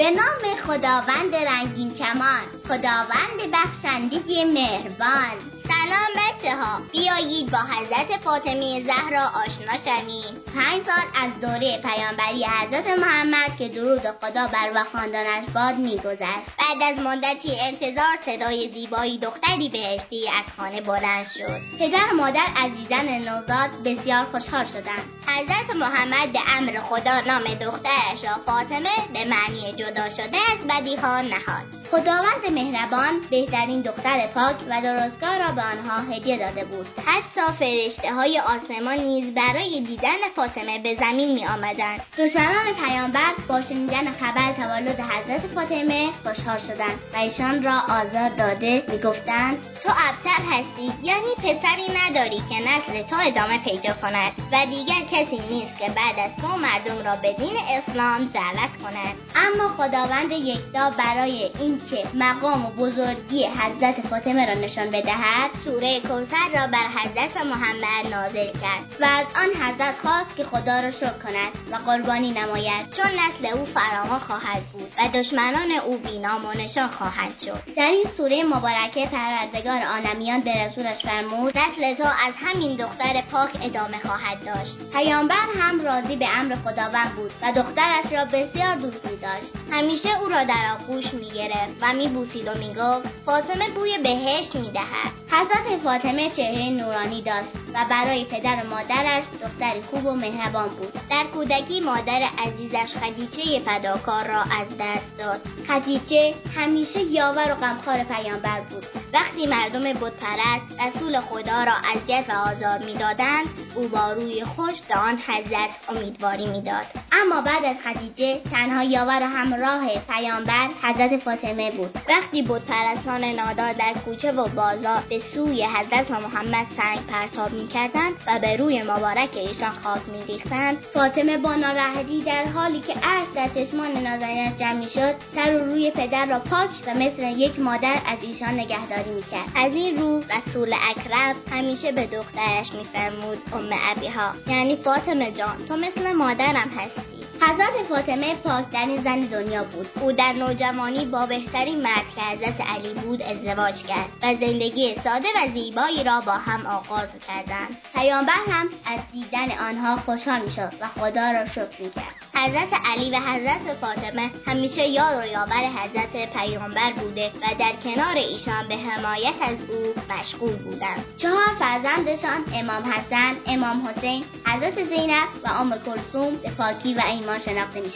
به نام خداوند رنگین کمان. خداوند بخشنده مهربان. سلام بچه ها بیایید با حضرت فاطمه زهرا آشنا شویم. پنج سال از دوره پیامبری حضرت محمد که درود خدا بر و خاندانش باد میگذشت. بعد از مدتی انتظار صدای زیبایی دختری بهشتی از خانه بلند شد. پدر و مادر عزیزن نوزاد بسیار خوشحال شدند. حضرت محمد به امر خدا نام دخترش را فاطمه به معنی جدا شده از بدیها نهاد. خداوند مهربان بهترین دختر پاک و درستگار را به آنها هدیه داده بود. حتی فرشته های آسمان نیز برای دیدن فاطمه به زمین می آمدند دشمنان پیامبر با شنیدن خبر تولد حضرت فاطمه خوشحال شدند و ایشان را آزار داده می‌گفتند تو ابتر هستی یعنی پسری نداری که نسل تو ادامه پیدا کند و دیگر کسی نیست که بعد از تو مردم را به دین اسلام دعوت کند. اما خداوند یکتا برای این که مقام و بزرگی حضرت فاطمه را نشان بدهد سوره کوثر را بر حضرت محمد نازل کرد و از آن حضرت خواست که خدا را شکر کند و قربانی نماید چون نسل او فراوان خواهد بود و دشمنان او بینام و نشان خواهد شد. در این سوره مبارکه پروردگار عالمیان به رسولش فرمود نسل تو از همین دختر پاک ادامه خواهد داشت. پیامبر هم راضی به امر خداوند بود و دخترش را بسیار دوست داشت. همیشه او را در آغوش می گرفت و میبوسید و می‌گفت فاطمه بوی بهشت می‌دهد. حضرت فاطمه چهره نورانی داشت. و برای پدر و مادرش دختری خوب و مهربان بود. در کودکی مادر عزیزش خدیجه فداکار را از دست داد. خدیجه همیشه یاور و غمخوار پیامبر بود. وقتی مردم بتپرست رسول خدا را اذیت و آزار می‌دادند او با روی خوش به آن حضرت امیدواری می‌داد. اما بعد از خدیجه تنها یاور و همراه پیامبر حضرت فاطمه بود. وقتی بتپرستان نادار در کوچه و بازار به سوی حضرت محمد سنگ پرتاب می‌کردند و به روی مبارک ایشان خاک میریختند. فاطمه با ناراحتی در حالی که اشک در چشمان نازنینش جمع می‌شد سر و روی پدر را پاک و مثل یک مادر از ایشان نگهداری می‌کرد. از این رو رسول اکرم همیشه به دخترش میفرمود ام ابیها. یعنی فاطمه جان تو مثل مادرم هستی. حضرت فاطمه پاکترین زن دنیا بود. او در نوجوانی با بهترین مرد که حضرت علی بود ازدواج کرد و زندگی ساده و زیبایی را با هم آغاز کردند. پیامبر هم از دیدن آنها خوشحال می‌شد و خدا را شکر می‌کرد. حضرت علی و حضرت فاطمه همیشه یاد و یاور حضرت پیامبر بوده و در کنار ایشان به حمایت از او مشغول بودند. چهار فرزندشان امام حسن امام حسین حضرت زینب و ام کلثوم به پاکی و ایمان شناخته می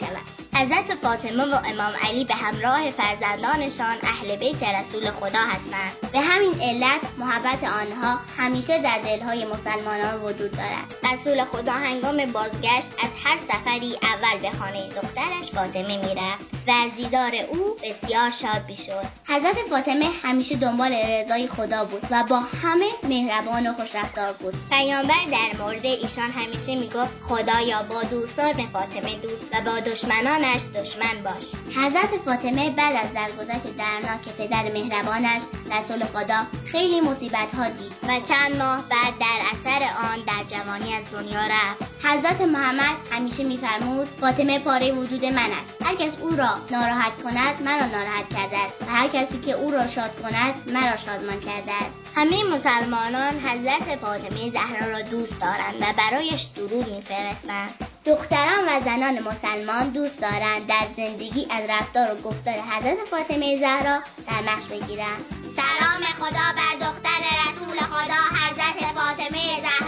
حضرت فاطمه و امام علی به همراه فرزندانشان اهل بیت رسول خدا هستند. به همین علت محبت آنها همیشه در دلهای مسلمانان وجود دارد. رسول خدا هنگام بازگشت از هر سفری اول به خانه دخترش فاطمه می‌رفت. و از دیدار او بسیار شاد می‌شد. حضرت فاطمه همیشه دنبال رضای خدا بود و با همه مهربان و خوشرفتار بود. پیامبر در مورد ایشان همیشه می‌گفت خدایا با دوستان فاطمه دوست و با دشمنان دشمن باش. حضرت فاطمه بعد از درگذشت درناک پدر مهربانش رسول خدا خیلی مصیبت ها دید و چند ماه بعد در اثر آن در جوانی از دنیا رفت. حضرت محمد همیشه میفرمود فاطمه پاره وجود من است. هر کس او را ناراحت کند مرا ناراحت کرده است. و هر کسی که او را شاد کند مرا شادمان کرده است. همه مسلمانان حضرت فاطمه زهرا را دوست دارند و برایش درود میفرستند. دختران و زنان مسلمان دوست دارند در زندگی از رفتار و گفتار حضرت فاطمه زهرا در نقش بگیرند. سلام خدا بر دختر رسول خدا حضرت فاطمه زهرا.